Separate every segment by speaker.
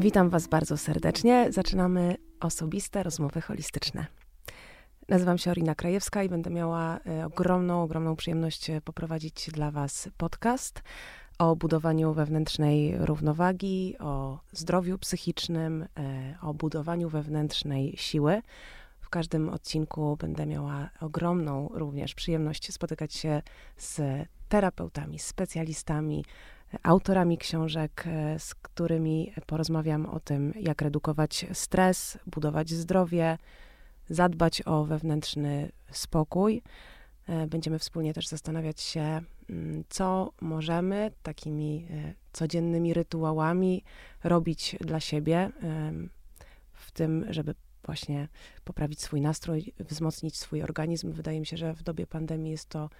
Speaker 1: Witam Was bardzo serdecznie. Zaczynamy osobiste rozmowy holistyczne. Nazywam się Orina Krajewska i będę miała e, ogromną, ogromną przyjemność e, poprowadzić dla Was podcast o budowaniu wewnętrznej równowagi, o zdrowiu psychicznym, e, o budowaniu wewnętrznej siły. W każdym odcinku będę miała ogromną również przyjemność spotykać się z terapeutami, specjalistami, autorami książek, z którymi porozmawiam o tym, jak redukować stres, budować zdrowie, zadbać o wewnętrzny spokój. E, będziemy wspólnie też zastanawiać się, mm, co możemy takimi e, codziennymi rytuałami robić dla siebie, w tym, żeby właśnie poprawić swój nastrój, wzmocnić swój organizm. Wydaje mi się, że w dobie pandemii jest to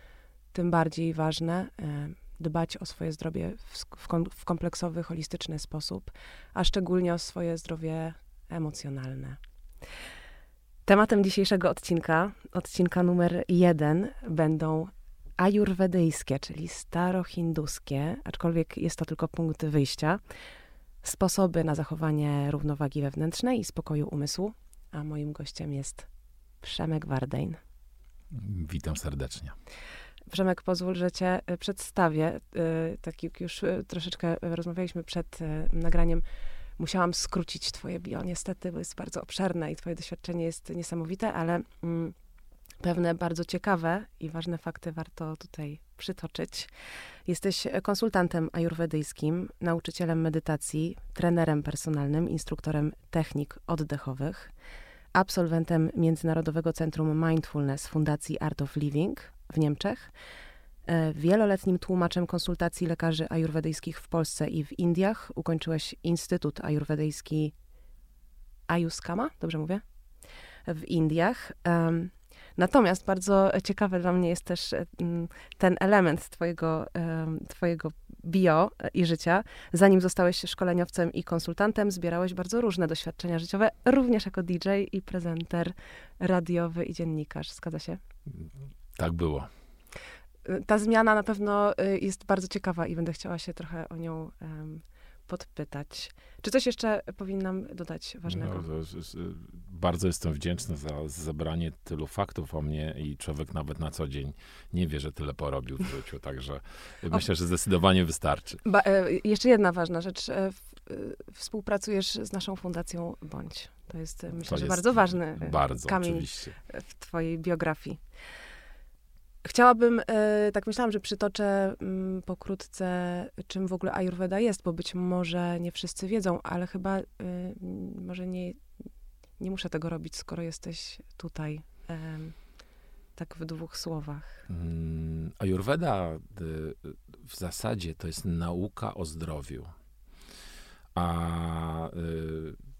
Speaker 1: tym bardziej ważne e, dbać o swoje zdrowie w, w kompleksowy, holistyczny sposób, a szczególnie o swoje zdrowie emocjonalne. Tematem dzisiejszego odcinka, odcinka numer jeden, będą ajurwedyjskie, czyli starohinduskie, aczkolwiek jest to tylko punkt wyjścia, sposoby na zachowanie równowagi wewnętrznej i spokoju umysłu. A moim gościem jest Przemek Wardein.
Speaker 2: Witam serdecznie.
Speaker 1: Przemek, pozwól, że cię e, przedstawię. E, tak jak już e, troszeczkę rozmawialiśmy przed nagraniem, musiałam skrócić twoje bio, niestety, bo jest bardzo obszerne i twoje doświadczenie jest niesamowite, ale mm, pewne bardzo ciekawe i ważne fakty warto tutaj przytoczyć. Jesteś konsultantem ajurwedyjskim, nauczycielem medytacji, trenerem personalnym, instruktorem technik oddechowych, absolwentem Międzynarodowego Centrum Mindfulness Fundacji Art of Living w Niemczech, E, wieloletnim tłumaczem konsultacji lekarzy ajurwedyjskich w Polsce i w Indiach. Ukończyłeś Instytut Ajurwedyjski Ayuskama, dobrze mówię? W Indiach. Natomiast bardzo ciekawy dla mnie jest też ten element twojego, twojego bio i życia. Zanim zostałeś szkoleniowcem i konsultantem, zbierałeś bardzo różne doświadczenia życiowe, również jako DJ i prezenter radiowy i dziennikarz. Zgadza się?
Speaker 2: Tak było
Speaker 1: ta zmiana na pewno y, jest bardzo ciekawa i będę chciała się trochę o nią um, podpytać. Czy coś jeszcze powinnam dodać ważnego? No,
Speaker 2: bardzo jestem wdzięczny za zebranie tylu faktów o mnie i człowiek nawet na co dzień nie wie, że tyle porobił w życiu, także myślę, że zdecydowanie wystarczy.
Speaker 1: Ba, e, jeszcze jedna ważna rzecz. E, e, współpracujesz z naszą fundacją Bądź. To jest, myślę, to że jest bardzo ważny bardzo, kamień oczywiście. w twojej biografii. Chciałabym, e, tak myślałam, że przytoczę mm, pokrótce, czym w ogóle Ayurveda jest, bo być może nie wszyscy wiedzą, ale chyba e, może nie, nie muszę tego robić, skoro jesteś tutaj. Tak w dwóch słowach.
Speaker 2: Mm, Ayurveda w zasadzie to jest nauka o zdrowiu. A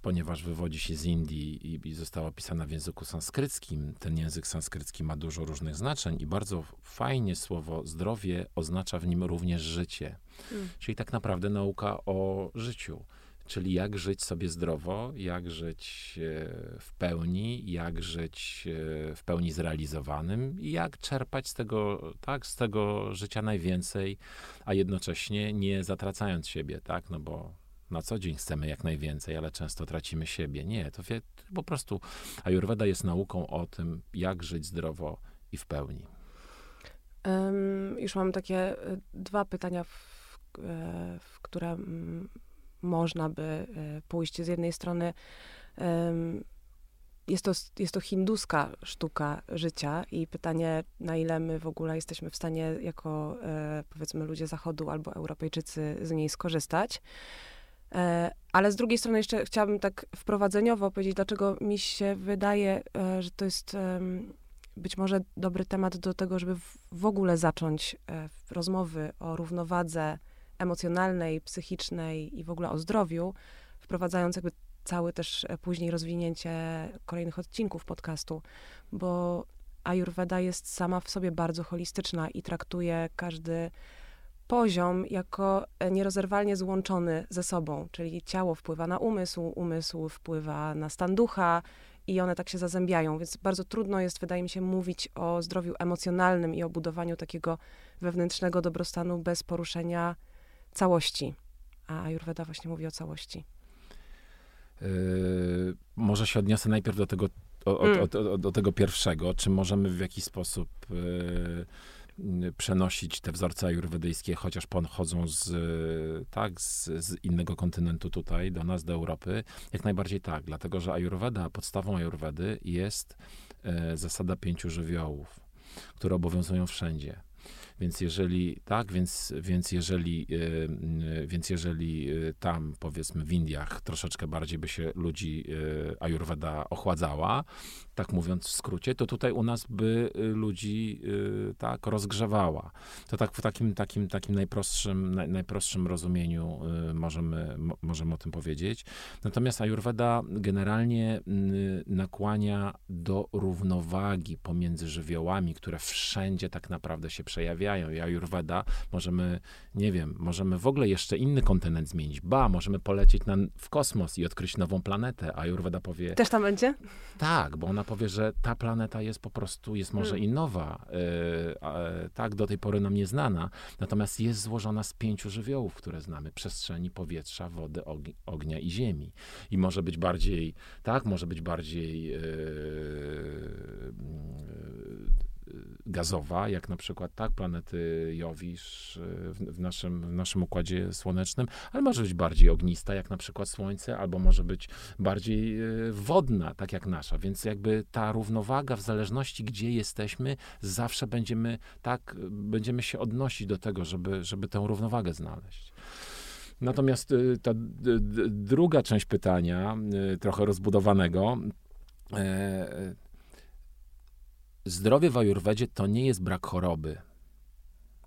Speaker 2: ponieważ wywodzi się z Indii i, i została opisana w języku sanskryckim. Ten język sanskrycki ma dużo różnych znaczeń i bardzo fajnie słowo zdrowie oznacza w nim również życie. Mm. Czyli tak naprawdę nauka o życiu. Czyli jak żyć sobie zdrowo, jak żyć e, w pełni, jak żyć e, w pełni zrealizowanym i jak czerpać z tego, tak, z tego życia najwięcej, a jednocześnie nie zatracając siebie, tak, no bo na co dzień chcemy jak najwięcej, ale często tracimy siebie. Nie, to wie, po prostu Ayurveda jest nauką o tym, jak żyć zdrowo i w pełni.
Speaker 1: Um, już mam takie e, dwa pytania, w, e, w które można by e, pójść. Z jednej strony um, jest to, jest to hinduska sztuka życia i pytanie, na ile my w ogóle jesteśmy w stanie jako, powiedzmy, ludzie Zachodu albo Europejczycy z niej skorzystać. E, ale z drugiej strony jeszcze chciałabym tak wprowadzeniowo powiedzieć, dlaczego mi się wydaje, e, że to jest być może dobry temat do tego, żeby w ogóle zacząć e, rozmowy o równowadze emocjonalnej, psychicznej i w ogóle o zdrowiu, wprowadzając jakby całe też później rozwinięcie kolejnych odcinków podcastu, bo Ayurveda jest sama w sobie bardzo holistyczna i traktuje każdy poziom jako e, nierozerwalnie złączony ze sobą, czyli ciało wpływa na umysł, umysł wpływa na stan ducha i one tak się zazębiają, więc bardzo trudno jest, wydaje mi się, mówić o zdrowiu emocjonalnym i o budowaniu takiego wewnętrznego dobrostanu bez poruszenia całości. A Ayurveda właśnie mówi o całości.
Speaker 2: Yy, może się odniosę najpierw do tego, o,
Speaker 1: Mm.
Speaker 2: od, od, do tego pierwszego. Czy możemy w jakiś sposób yy, przenosić te wzorce ajurwedyjskie, chociaż pochodzą z, tak, z, z innego kontynentu tutaj, do nas, do Europy? Jak najbardziej tak, dlatego że ajurweda, podstawą ajurwedy jest yy, zasada pięciu żywiołów, które obowiązują wszędzie. Więc jeżeli, tak, więc, więc jeżeli, y, więc jeżeli y, tam, powiedzmy w Indiach, troszeczkę bardziej by się ludzi y, ajurweda ochładzała, tak mówiąc w skrócie, to tutaj u nas by y, ludzi y, tak rozgrzewała. To tak w takim, takim, takim najprostszym, naj, najprostszym rozumieniu y, możemy, mo, możemy o tym powiedzieć. Natomiast ajurweda generalnie nakłania do równowagi pomiędzy żywiołami, które wszędzie tak naprawdę się przejawiają. I ajurweda możemy, nie wiem, możemy w ogóle jeszcze inny kontynent zmienić. Ba, możemy polecieć na, w kosmos i odkryć nową planetę. A Ajurweda powie,
Speaker 1: Też tam będzie?
Speaker 2: tak, bo ona powie, że ta planeta jest po prostu, jest może
Speaker 1: Mm.
Speaker 2: i nowa, y, tak, do tej pory nam nieznana, natomiast jest złożona z pięciu żywiołów, które znamy, przestrzeni, powietrza, wody, og- ognia i ziemi. I może być bardziej, tak, może być bardziej y, y, gazowa, jak na przykład tak, planety Jowisz y, w, w, naszym, w naszym układzie słonecznym, ale może być bardziej ognista, jak na przykład Słońce, albo może być bardziej y, wodna, tak jak nasza. Więc jakby ta równowaga w zależności, gdzie jesteśmy, zawsze będziemy tak, będziemy się odnosić do tego, żeby, żeby tę równowagę znaleźć. Natomiast y, ta druga część pytania, trochę rozbudowanego, zdrowie w ajurwedzie to nie jest brak choroby.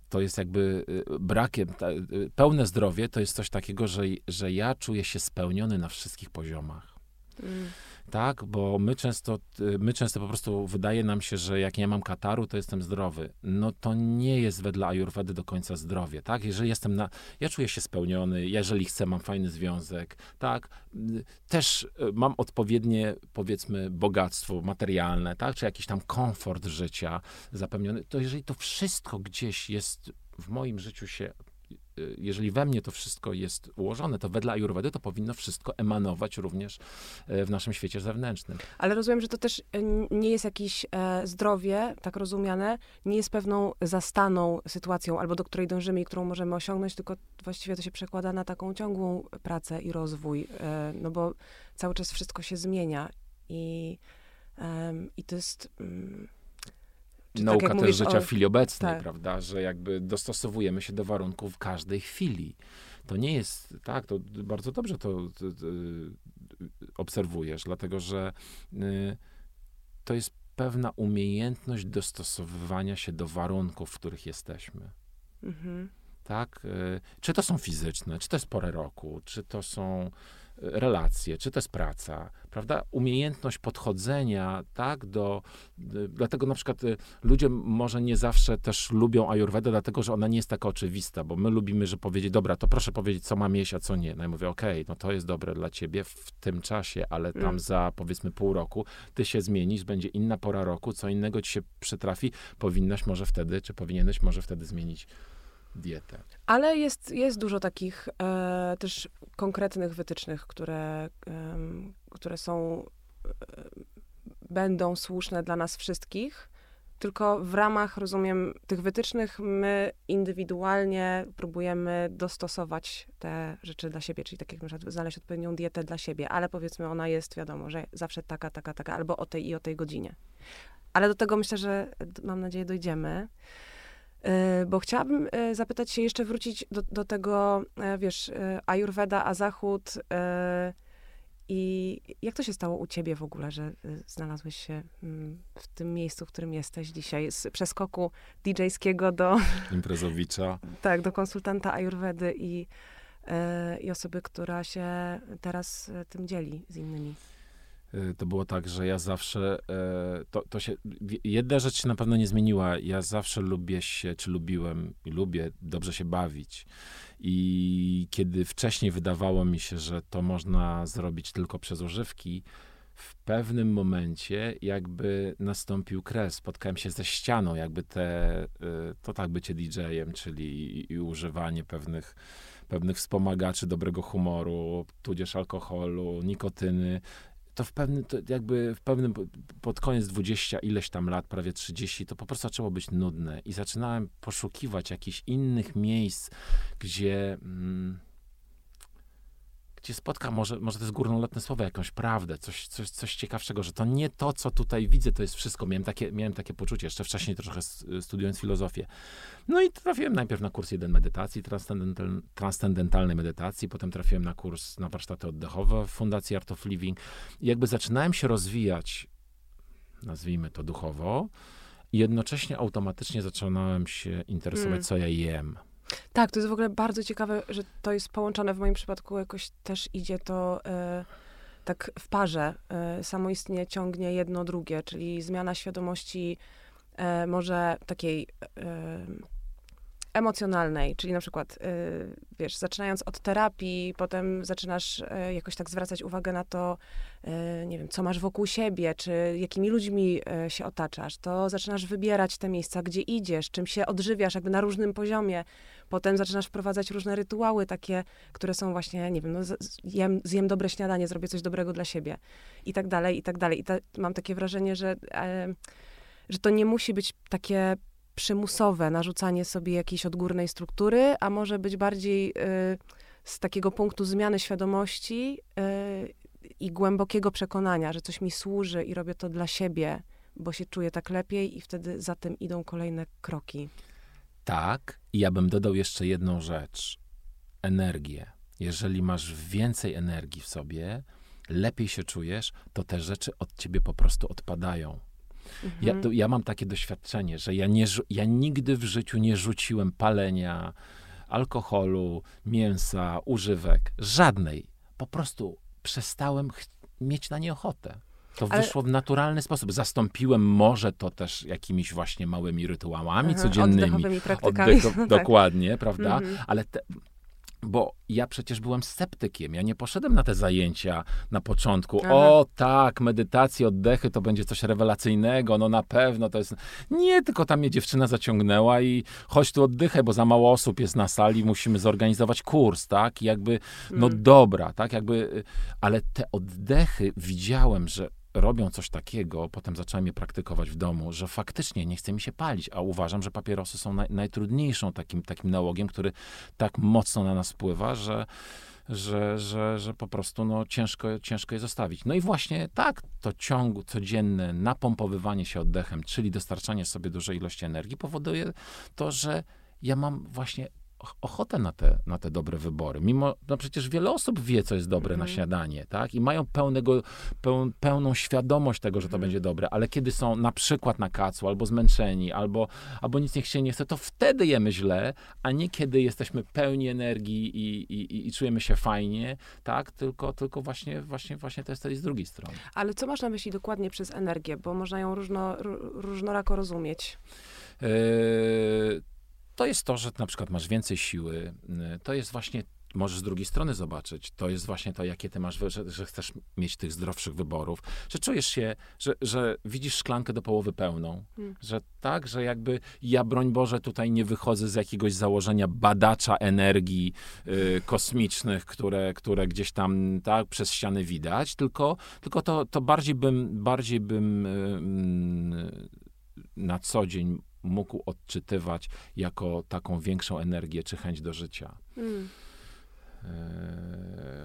Speaker 2: To jest jakby y, brakiem, y, pełne zdrowie to jest coś takiego, że, że ja czuję się spełniony na wszystkich poziomach.
Speaker 1: Mm.
Speaker 2: Tak, bo my często, my często po prostu wydaje nam się, że jak nie mam kataru, to jestem zdrowy. No to nie jest wedle Ayurvedy do końca zdrowie, tak? Jeżeli jestem na, ja czuję się spełniony, jeżeli chcę, mam fajny związek, tak? Też y, mam odpowiednie, powiedzmy, bogactwo materialne, tak? Czy jakiś tam komfort życia zapewniony, to jeżeli to wszystko gdzieś jest w moim życiu się jeżeli we mnie to wszystko jest ułożone, to wedle Ayurvedy to powinno wszystko emanować również e, w naszym świecie zewnętrznym.
Speaker 1: Ale rozumiem, że to też n- nie jest jakieś e, zdrowie, tak rozumiane, nie jest pewną zastaną sytuacją, albo do której dążymy i którą możemy osiągnąć, tylko właściwie to się przekłada na taką ciągłą pracę i rozwój, e, no bo cały czas wszystko się zmienia i, i to jest... Czy tak
Speaker 2: Nauka
Speaker 1: jak
Speaker 2: też
Speaker 1: mówisz
Speaker 2: życia
Speaker 1: o-
Speaker 2: w chwili obecnej,
Speaker 1: tak.
Speaker 2: prawda, że jakby dostosowujemy się do warunków w każdej chwili. To nie jest, tak, to bardzo dobrze to, to, to obserwujesz, dlatego że y, to jest pewna umiejętność dostosowywania się do warunków, w których jesteśmy.
Speaker 1: Mhm.
Speaker 2: tak? Y, Czy to są fizyczne, czy to jest porę roku, czy to są y, relacje, czy to jest praca, prawda? Umiejętność podchodzenia, tak, do, dlatego na przykład y, ludzie może nie zawsze też lubią ajurwedę, dlatego, że ona nie jest taka oczywista, bo my lubimy, że powiedzieć, dobra, to proszę powiedzieć, co mam jeść, a co nie. No ja mówię, okej, no to jest dobre dla ciebie w tym czasie, ale tam
Speaker 1: Mm.
Speaker 2: za, powiedzmy, pół roku ty się zmienisz, będzie inna pora roku, co innego ci się przytrafi, powinnaś może wtedy, czy powinieneś może wtedy zmienić dietę.
Speaker 1: Ale jest, jest dużo takich e, też konkretnych wytycznych, które, em, które są, e, będą słuszne dla nas wszystkich. Tylko w ramach, rozumiem, tych wytycznych my indywidualnie próbujemy dostosować te rzeczy dla siebie, czyli tak jak na znaleźć odpowiednią dietę dla siebie, ale powiedzmy ona jest, wiadomo, że zawsze taka, taka, taka, albo o tej i o tej godzinie. Ale do tego myślę, że mam nadzieję dojdziemy. E, Bo chciałabym e, zapytać się, jeszcze wrócić do, do tego, e, wiesz, Ayurveda, a Zachód. I jak to się stało u ciebie w ogóle, że znalazłeś się mm, w tym miejscu, w którym jesteś dzisiaj? Z przeskoku DJ-skiego do,
Speaker 2: Imprezowicza.
Speaker 1: tak, do konsultanta Ayurvedy i, i osoby, która się teraz tym dzieli z innymi.
Speaker 2: Y, To było tak, że ja zawsze, e, to, to się, jedna rzecz się na pewno nie zmieniła. Ja zawsze lubię się, czy lubiłem i lubię dobrze się bawić. I kiedy wcześniej wydawało mi się, że to można zrobić tylko przez używki, w pewnym momencie jakby nastąpił kres. Spotkałem się ze ścianą, jakby te, y, to tak bycie DJ-em, czyli i używanie pewnych, pewnych wspomagaczy dobrego humoru, tudzież alkoholu, nikotyny, to w pewnym, to jakby w pewnym, pod koniec 20 ileś tam lat, prawie 30, to po prostu zaczęło być nudne i zaczynałem poszukiwać jakichś innych miejsc, gdzie... Mm, gdzie spotkam, może, może to jest górnolotne słowo, jakąś prawdę, coś, coś, coś ciekawszego, że to nie to, co tutaj widzę, to jest wszystko. Miałem takie, miałem takie poczucie, jeszcze wcześniej trochę studiując filozofię. No i trafiłem najpierw na kurs jeden medytacji, transcendental, transcendentalnej medytacji, potem trafiłem na kurs, na warsztaty oddechowe w Fundacji Art of Living. I jakby zaczynałem się rozwijać, nazwijmy to duchowo, i jednocześnie automatycznie zaczynałem się interesować, mm. co ja jem.
Speaker 1: Tak, to jest w ogóle bardzo ciekawe, że to jest połączone. W moim przypadku jakoś też idzie to y, tak w parze. Y, samoistnie ciągnie jedno drugie, czyli zmiana świadomości y, może takiej emocjonalnej, czyli na przykład, y, wiesz, zaczynając od terapii, potem zaczynasz y, jakoś tak zwracać uwagę na to, y, nie wiem, co masz wokół siebie, czy jakimi ludźmi się otaczasz, to zaczynasz wybierać te miejsca, gdzie idziesz, czym się odżywiasz, jakby na różnym poziomie. Potem zaczynasz wprowadzać różne rytuały takie, które są właśnie, nie wiem, no, zjem, zjem dobre śniadanie, zrobię coś dobrego dla siebie i tak dalej, i tak dalej. I ta, mam takie wrażenie, że, że to nie musi być takie przymusowe narzucanie sobie jakiejś odgórnej struktury, a może być bardziej y, z takiego punktu zmiany świadomości y, i głębokiego przekonania, że coś mi służy i robię to dla siebie, bo się czuję tak lepiej i wtedy za tym idą kolejne kroki.
Speaker 2: Tak, i ja bym dodał jeszcze jedną rzecz. Energię. Jeżeli masz więcej energii w sobie, lepiej się czujesz, to te rzeczy od ciebie po prostu odpadają. Ja, to, ja mam takie doświadczenie, że ja, nie, ja nigdy w życiu nie rzuciłem palenia, alkoholu, mięsa, używek, żadnej. Po prostu przestałem mieć na nie ochotę. To Ale... wyszło w naturalny sposób. Zastąpiłem może to też jakimiś właśnie małymi rytuałami Aha, codziennymi.
Speaker 1: Oddechowymi praktykami. Oddech,
Speaker 2: tak. Dokładnie, prawda? Mhm. Ale te, bo ja przecież byłem sceptykiem. Ja nie poszedłem na te zajęcia na początku. Aha. O tak, medytacja, oddechy to będzie coś rewelacyjnego, no na pewno to jest. Nie, tylko tam mnie dziewczyna zaciągnęła i chodź tu oddychaj, bo za mało osób jest na sali, musimy zorganizować kurs, tak? I jakby, no mm. dobra, tak? Jakby, y, ale te oddechy widziałem, że robią coś takiego, potem zacząłem je praktykować w domu, że faktycznie nie chce mi się palić, a uważam, że papierosy są naj, najtrudniejszą takim, takim nałogiem, który tak mocno na nas wpływa, że, że, że, że po prostu no, ciężko, ciężko je zostawić. No i właśnie tak, to ciągu codzienne napompowywanie się oddechem, czyli dostarczanie sobie dużej ilości energii, powoduje to, że ja mam właśnie ochotę na te, na te dobre wybory. Mimo, no przecież wiele osób wie, co jest dobre na mhm. śniadanie, tak? I mają pełnego, peł, pełną świadomość tego, że to mhm. będzie dobre, ale kiedy są na przykład na kacu, albo zmęczeni, albo, albo nic niech się nie chce, to wtedy jemy źle, a nie kiedy jesteśmy pełni energii i, i, i czujemy się fajnie, tak? Tylko, tylko właśnie, właśnie, właśnie to jest z drugiej strony.
Speaker 1: Ale co masz na myśli dokładnie przez energię? Bo można ją różno, różnorako rozumieć. Yy,
Speaker 2: to jest to, że na przykład masz więcej siły. Y, to jest właśnie, możesz z drugiej strony zobaczyć, to jest właśnie to, jakie ty masz, że, że chcesz mieć tych zdrowszych wyborów, że czujesz się, że, że widzisz szklankę do połowy pełną, hmm. że tak, że jakby ja, broń Boże, tutaj nie wychodzę z jakiegoś założenia badacza energii y, kosmicznych, które, które gdzieś tam tak przez ściany widać, tylko, tylko to, to bardziej bym, bardziej bym y, y, na co dzień mógł odczytywać jako taką większą energię czy chęć do życia. Mm.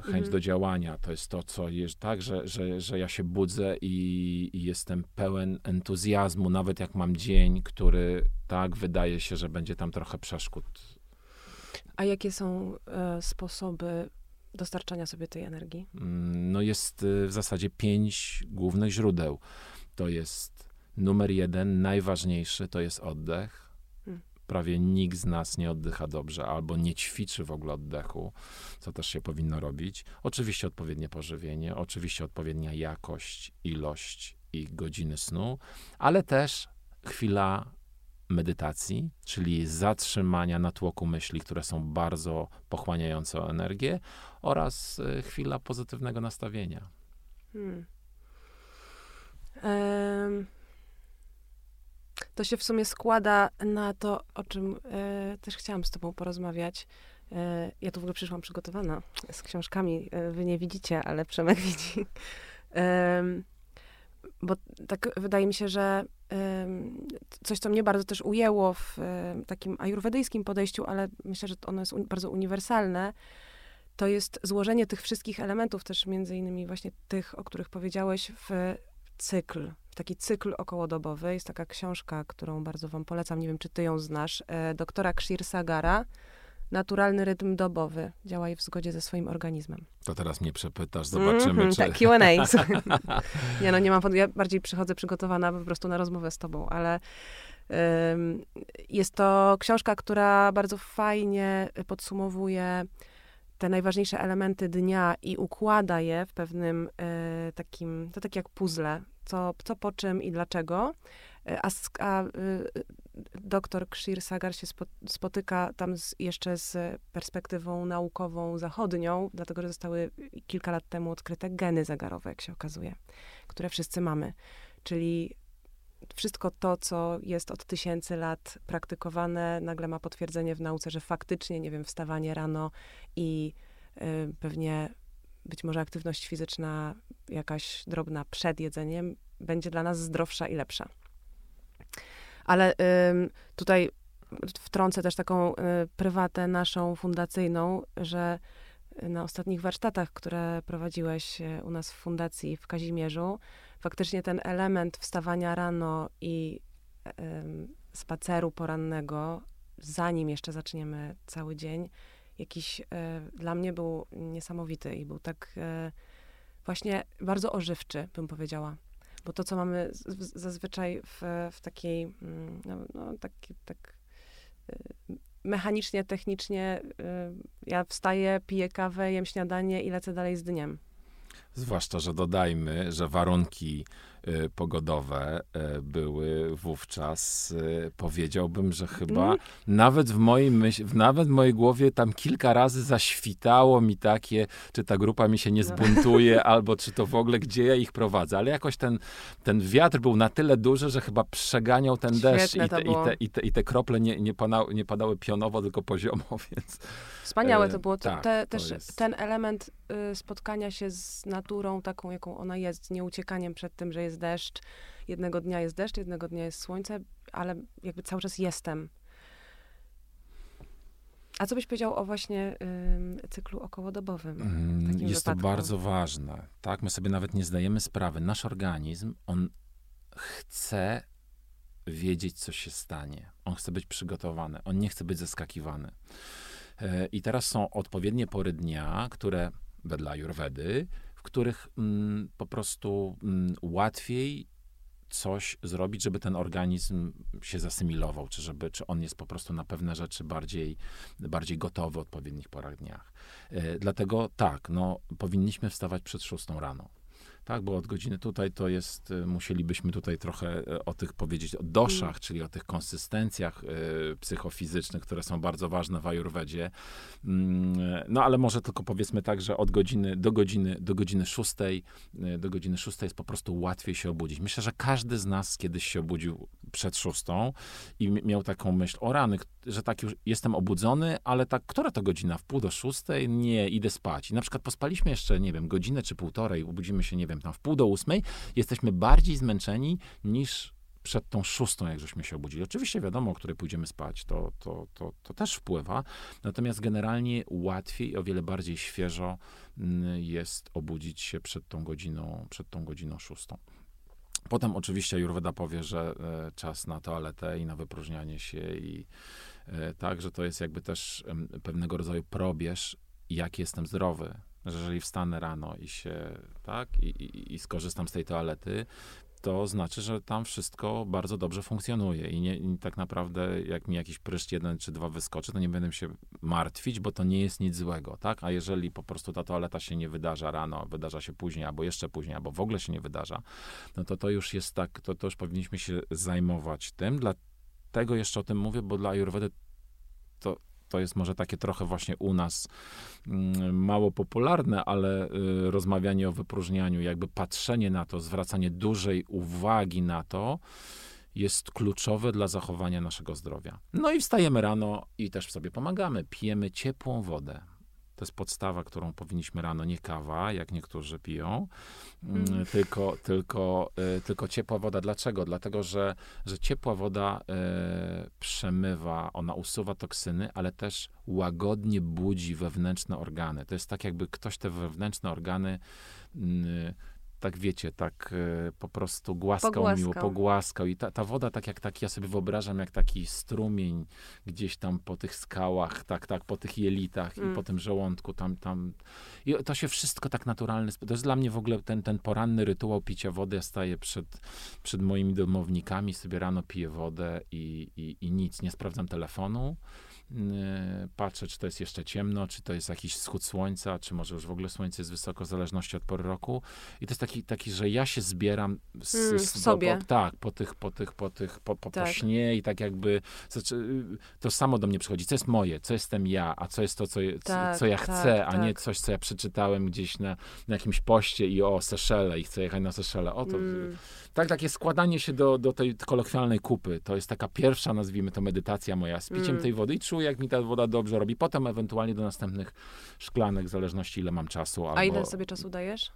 Speaker 2: chęć mm. do działania to jest to, co jest tak, że, że, że ja się budzę i, i, jestem pełen entuzjazmu, nawet jak mam dzień, który tak wydaje się, że będzie tam trochę przeszkód.
Speaker 1: A jakie są e, sposoby dostarczania sobie tej energii?
Speaker 2: Mm, no jest e, w zasadzie pięć głównych źródeł. To jest numer jeden, najważniejszy to jest oddech. Hmm. Prawie nikt z nas nie oddycha dobrze albo nie ćwiczy w ogóle oddechu, co też się powinno robić. Oczywiście odpowiednie pożywienie, oczywiście odpowiednia jakość, ilość i godziny snu, ale też chwila medytacji, czyli zatrzymania natłoku myśli, które są bardzo pochłaniające energię, oraz y, chwila pozytywnego nastawienia. Hmm.
Speaker 1: Um to się w sumie składa na to, o czym e, też chciałam z Tobą porozmawiać, E, ja tu w ogóle przyszłam przygotowana z książkami. E, wy nie widzicie, ale Przemek widzi. Bo tak wydaje mi się, że coś, co mnie bardzo też ujęło w takim ajurwedyjskim podejściu, ale myślę, że ono jest bardzo uniwersalne, to jest złożenie tych wszystkich elementów, też między innymi właśnie tych, o których powiedziałeś, w cykl, taki cykl okołodobowy. Jest taka książka, którą bardzo wam polecam, nie wiem, czy ty ją znasz, e, doktora Kshir Sagara, Naturalny rytm dobowy. Działaj w zgodzie ze swoim organizmem.
Speaker 2: To teraz mnie przepytasz, zobaczymy, mm -hmm, czy...
Speaker 1: Tak, Q&A. nie no, nie mam... Ja bardziej przychodzę przygotowana po prostu na rozmowę z tobą, ale jest to książka, która bardzo fajnie podsumowuje te najważniejsze elementy dnia i układa je w pewnym e, takim, to tak jak puzzle, co, co po czym i dlaczego. E, a, a e, doktor Kshir Sagar się spo, spotyka tam z, jeszcze z perspektywą naukową zachodnią, dlatego że zostały kilka lat temu odkryte geny zagarowe, jak się okazuje, które wszyscy mamy. Czyli wszystko to, co jest od tysięcy lat praktykowane, nagle ma potwierdzenie w nauce, że faktycznie, nie wiem, wstawanie rano i y, pewnie być może aktywność fizyczna jakaś drobna przed jedzeniem będzie dla nas zdrowsza i lepsza. Ale y, tutaj wtrącę też taką y, prywatę naszą fundacyjną, że na ostatnich warsztatach, które prowadziłeś y, u nas w fundacji w Kazimierzu, faktycznie ten element wstawania rano i y, spaceru porannego, zanim jeszcze zaczniemy cały dzień, jakiś y, dla mnie był niesamowity i był tak y, właśnie bardzo ożywczy, bym powiedziała. Bo to, co mamy z, zazwyczaj w, w takiej, mm, no, no tak, tak mechanicznie, technicznie, ja wstaję, piję kawę, jem śniadanie i lecę dalej z dniem.
Speaker 2: Zwłaszcza, że dodajmy, że warunki pogodowe y, były wówczas, y, powiedziałbym, że chyba mm. nawet, w mojej myśl, nawet w mojej głowie tam kilka razy zaświtało mi takie, czy ta grupa mi się nie no. zbuntuje, no. albo czy to w ogóle, gdzie ja ich prowadzę. Ale jakoś ten, ten wiatr był na tyle duży, że chyba przeganiał ten Świetne deszcz i te, i te, i, te, i te, krople nie, nie, padały, nie padały pionowo, tylko poziomo, więc...
Speaker 1: Wspaniałe to było. To, tak, te, to też jest... ten element y, spotkania się z naturą taką, jaką ona jest, nie uciekaniem przed tym, że jest deszcz. Jednego dnia jest deszcz, jednego dnia jest słońce, ale jakby cały czas jestem. A co byś powiedział o właśnie y, cyklu okołodobowym?
Speaker 2: Mm, jest wypadku? to bardzo ważne. Tak, my sobie nawet nie zdajemy sprawy. Nasz organizm, on chce wiedzieć, co się stanie. On chce być przygotowany. On nie chce być zaskakiwany. E, I teraz są odpowiednie pory dnia, które wedle Ayurvedy, w których mm, po prostu mm, łatwiej coś zrobić, żeby ten organizm się zasymilował, czy, żeby, czy on jest po prostu na pewne rzeczy bardziej, bardziej gotowy w odpowiednich porach dniach. E, dlatego tak, no, powinniśmy wstawać przed szóstą rano. Tak, bo od godziny tutaj to jest, y, musielibyśmy tutaj trochę y, o tych powiedzieć, o doszach, mm. czyli o tych konsystencjach y, psychofizycznych, które są bardzo ważne w ajurwedzie. Mm, no ale może tylko powiedzmy tak, że od godziny do godziny, do godziny szóstej, do godziny szóstej jest po prostu łatwiej się obudzić. Myślę, że każdy z nas kiedyś się obudził przed szóstą i miał taką myśl, o rany, że tak już jestem obudzony, ale tak, która to godzina? W pół do szóstej? Nie, idę spać. I na przykład pospaliśmy jeszcze, nie wiem, godzinę czy półtorej, obudzimy się, nie wiem, tam w pół do ósmej, jesteśmy bardziej zmęczeni niż przed tą szóstą, jak żeśmy się obudzili. Oczywiście wiadomo, o której pójdziemy spać, to, to, to, to też wpływa, natomiast generalnie łatwiej, o wiele bardziej świeżo mm, jest obudzić się przed tą godziną, przed tą godziną szóstą. Potem oczywiście Jurweda powie, że e, czas na toaletę i na wypróżnianie się i e, tak, że to jest jakby też pewnego rodzaju probierz, jak jestem zdrowy, że jeżeli wstanę rano i się, tak, i, i, i skorzystam z tej toalety, to znaczy, że tam wszystko bardzo dobrze funkcjonuje i, nie, tak naprawdę jak mi jakiś pryszcz jeden czy dwa wyskoczy, to nie będę się martwić, bo to nie jest nic złego, tak? A jeżeli po prostu ta toaleta się nie wydarza rano, wydarza się później, albo jeszcze później, albo w ogóle się nie wydarza, no to to już jest tak, to, to już powinniśmy się zajmować tym, dlatego jeszcze o tym mówię, bo dla Ayurvedy to to jest może takie trochę właśnie u nas mm, mało popularne, ale y, rozmawianie o wypróżnianiu, jakby patrzenie na to, zwracanie dużej uwagi na to, jest kluczowe dla zachowania naszego zdrowia. No i wstajemy rano i też sobie pomagamy. Pijemy ciepłą wodę. To jest podstawa, którą powinniśmy rano, nie kawa, jak niektórzy piją, mm. tylko, tylko, y, tylko ciepła woda. Dlaczego? Dlatego, że, że ciepła woda y, przemywa, ona usuwa toksyny, ale też łagodnie budzi wewnętrzne organy. To jest tak, jakby ktoś te wewnętrzne organy y, tak wiecie, tak e, po prostu głaskał, pogłaskał. miło, pogłaskał. I ta, ta woda, tak jak tak ja sobie wyobrażam, jak taki strumień gdzieś tam po tych skałach, tak, tak, po tych jelitach mm. i po tym żołądku, tam, tam. I to się wszystko tak naturalne. To jest dla mnie w ogóle ten, ten poranny rytuał picia wody. Ja staję przed, przed moimi domownikami, sobie rano piję wodę i, i, i nic, nie sprawdzam telefonu. Y, patrzę, czy to jest jeszcze ciemno, czy to jest jakiś wschód słońca, czy może już w ogóle słońce jest wysoko, w zależności od pory roku. I to jest taki, taki że ja się zbieram z,
Speaker 1: mm,
Speaker 2: z,
Speaker 1: sobie.
Speaker 2: Po, tak, po tych, po tych, po tych, po, po, tak. po śnie i tak jakby, znaczy, to samo do mnie przychodzi, co jest moje, co jestem ja, a co jest to, co, tak, co ja tak, chcę, a nie tak. coś, co ja przeczytałem gdzieś na, na jakimś poście i o, Seszele i chcę jechać na Seszele. O, to, mm. Tak, takie składanie się do, do tej kolokwialnej kupy. To jest taka pierwsza, nazwijmy to, medytacja moja z piciem mm. tej wody i czuję, jak mi ta woda dobrze robi. Potem ewentualnie do następnych szklanek, w zależności ile mam czasu.
Speaker 1: Albo... A ile sobie czasu dajesz?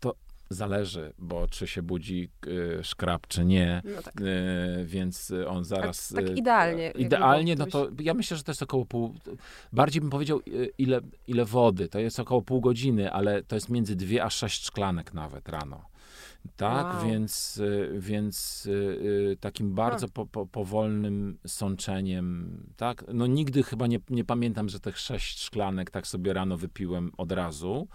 Speaker 2: To zależy, bo czy się budzi y, szkrab, czy nie, no tak. y, więc on zaraz...
Speaker 1: tak idealnie.
Speaker 2: idealnie, no to ja myślę, że to jest około pół... Bardziej bym powiedział, y, ile, ile wody. To jest około pół godziny, ale to jest między dwie a sześć szklanek nawet rano. Tak, wow. więc, y, więc y, y, takim bardzo po, po, powolnym sączeniem, tak? No nigdy chyba nie, nie pamiętam, że tych sześć szklanek tak sobie rano wypiłem od razu.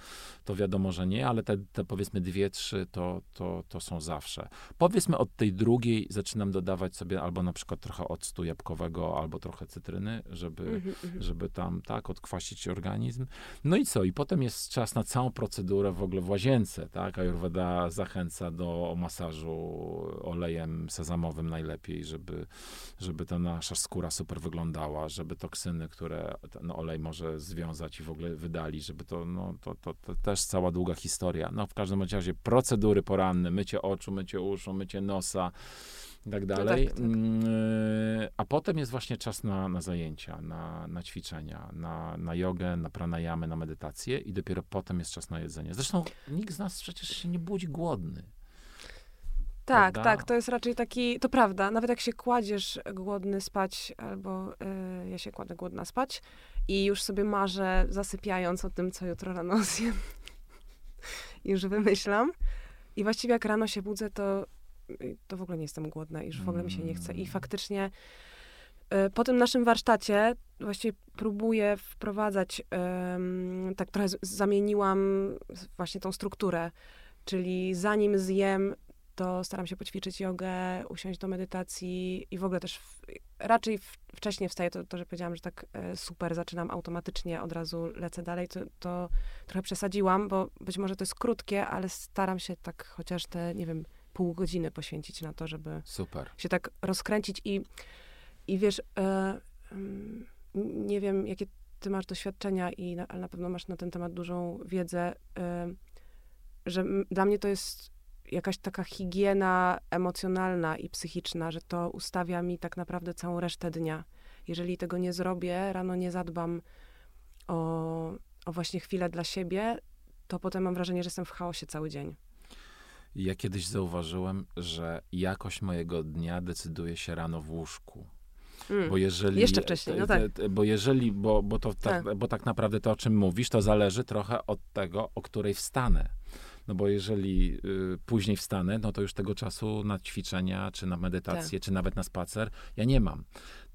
Speaker 2: To wiadomo, że nie, ale te, te powiedzmy dwie, trzy to, to, to są zawsze. Powiedzmy od tej drugiej zaczynam dodawać sobie albo na przykład trochę octu jabłkowego, albo trochę cytryny, żeby, mm -hmm. żeby tam, tak, odkwasić organizm. No i co? I potem jest czas na całą procedurę w ogóle w łazience, tak? Ayurveda zachęca do masażu olejem sezamowym najlepiej, żeby, żeby ta nasza skóra super wyglądała, żeby toksyny, które ten olej może związać i w ogóle wydali, żeby to, no, to, to, to też cała długa historia. No w każdym razie procedury poranne, mycie oczu, mycie uszu, mycie nosa, i tak dalej. No tak, tak. Mm, a potem jest właśnie czas na, na zajęcia, na, na ćwiczenia, na, na jogę, na pranayamę, na medytację i dopiero potem jest czas na jedzenie. Zresztą nikt z nas przecież się nie budzi głodny.
Speaker 1: Tak, prawda? tak, to jest raczej taki, to prawda, nawet jak się kładziesz głodny spać, albo y, ja się kładę głodna spać i już sobie marzę, zasypiając o tym, co jutro rano zjem. już wymyślam. I właściwie jak rano się budzę, to to w ogóle nie jestem głodna i już w ogóle mi się nie chce. I mm. faktycznie y, po tym naszym warsztacie właściwie próbuję wprowadzać, tak trochę zamieniłam właśnie tą strukturę, czyli zanim zjem, to staram się poćwiczyć jogę, usiąść do medytacji i w ogóle też w, raczej w, wcześniej wstaję, to, to, że powiedziałam, że tak e, super, zaczynam automatycznie, od razu lecę dalej, to, to trochę przesadziłam, bo być może to jest krótkie, ale staram się tak chociaż te, nie wiem, pół godziny poświęcić na to, żeby
Speaker 2: Super.
Speaker 1: się tak rozkręcić i, i wiesz, e, mm, nie wiem, jakie ty masz doświadczenia, i na, ale na pewno masz na ten temat dużą wiedzę, e, że dla mnie to jest jakaś taka higiena emocjonalna i psychiczna, że to ustawia mi tak naprawdę całą resztę dnia. Jeżeli tego nie zrobię, rano nie zadbam o, o właśnie chwilę dla siebie, to potem mam wrażenie, że jestem w chaosie cały dzień.
Speaker 2: Ja kiedyś zauważyłem, że jakość mojego dnia decyduje się rano w łóżku.
Speaker 1: Mm. Bo jeżeli, Jeszcze wcześniej, no tak.
Speaker 2: Bo jeżeli, bo, bo, to tak, tak. bo tak naprawdę to, o czym mówisz, to zależy trochę od tego, o której wstanę. No bo jeżeli y, później wstanę, no to już tego czasu na ćwiczenia, czy na medytację, tak. czy nawet na spacer ja nie mam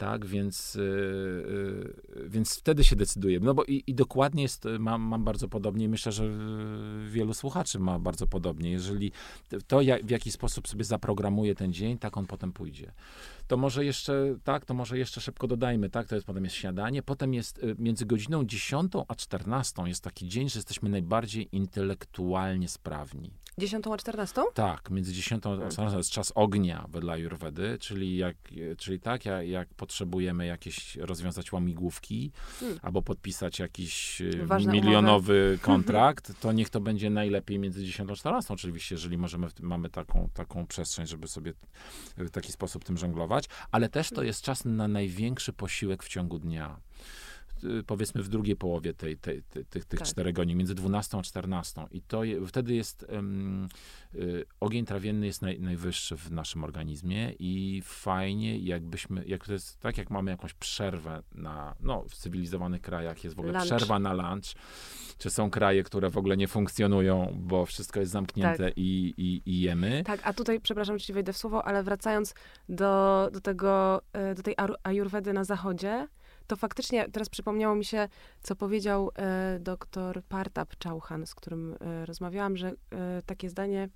Speaker 2: tak, więc, yy, więc wtedy się decyduje. No bo i, i, dokładnie jest, mam, mam bardzo podobnie i myślę, że wielu słuchaczy ma bardzo podobnie. Jeżeli to, jak, w jaki sposób sobie zaprogramuje ten dzień, tak on potem pójdzie. To może jeszcze, tak, to może jeszcze szybko dodajmy, tak, to jest potem jest śniadanie, potem jest y, między godziną 10 a 14 jest taki dzień, że jesteśmy najbardziej intelektualnie sprawni.
Speaker 1: 10 a 14?
Speaker 2: Tak, między 10 a 14 to jest czas ognia wedle Ayurvedy, czyli, jak, czyli tak, jak, jak potrzebujemy jakieś rozwiązać łamigłówki hmm. albo podpisać jakiś e, Ważne milionowy umowy. kontrakt, to niech to będzie najlepiej między 10 a 14 oczywiście, jeżeli możemy, mamy taką, taką przestrzeń, żeby sobie w taki sposób tym żonglować, ale też to jest czas na największy posiłek w ciągu dnia. Y, powiedzmy w drugiej połowie tej, tej, tej tych, tych tak. czterech godzin, między 12 a 14. I to je, wtedy jest um, y, ogień trawienny jest naj, najwyższy w naszym organizmie i fajnie, jakbyśmy, jak to jest, tak jak mamy jakąś przerwę na, no w cywilizowanych krajach jest w ogóle lunch. przerwa na lunch, czy są kraje, które w ogóle nie funkcjonują, bo wszystko jest zamknięte tak. i, i, i, jemy.
Speaker 1: Tak, a tutaj, przepraszam, że ci wejdę w słowo, ale wracając do, do tego, y, do tej ajurwedy na zachodzie, to faktycznie teraz przypomniało mi się, co powiedział e, doktor Partap Chauhan, z którym e, rozmawiałam, że e, takie zdanie,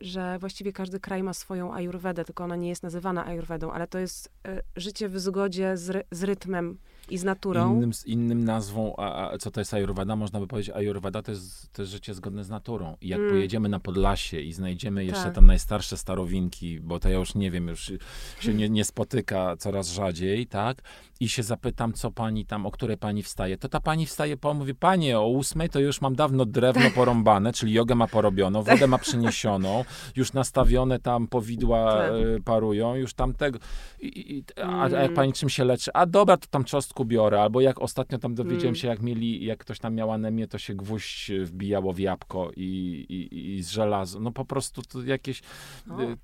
Speaker 1: że właściwie każdy kraj ma swoją ajurwedę, tylko ona nie jest nazywana ajurwedą, ale to jest e, życie w zgodzie z, ry, z rytmem i z naturą.
Speaker 2: Innym, innym nazwą, a, a, co to jest Ayurveda? Można by powiedzieć, Ayurveda to jest, to jest życie zgodne z naturą. I jak mm. pojedziemy na Podlasie i znajdziemy jeszcze tak. tam najstarsze starowinki, bo to ja już nie wiem, już się nie, nie spotyka coraz rzadziej, tak? I się zapytam, co pani tam, o której pani wstaje. To ta pani wstaje, po, mówi, panie, o ósmej to już mam dawno drewno porąbane, czyli jogę ma porobioną, wodę ma przyniesioną, już nastawione tam powidła tak. E, parują, już tam tego. I, i, a, a, jak mm. pani czym się leczy? A dobra, to tam czosnku biorę, albo jak ostatnio tam dowiedziałem mm. się, jak mieli, jak ktoś tam miał anemię, to się gwóźdź wbijało w jabłko i, i, i z żelazo. No po prostu to jakieś,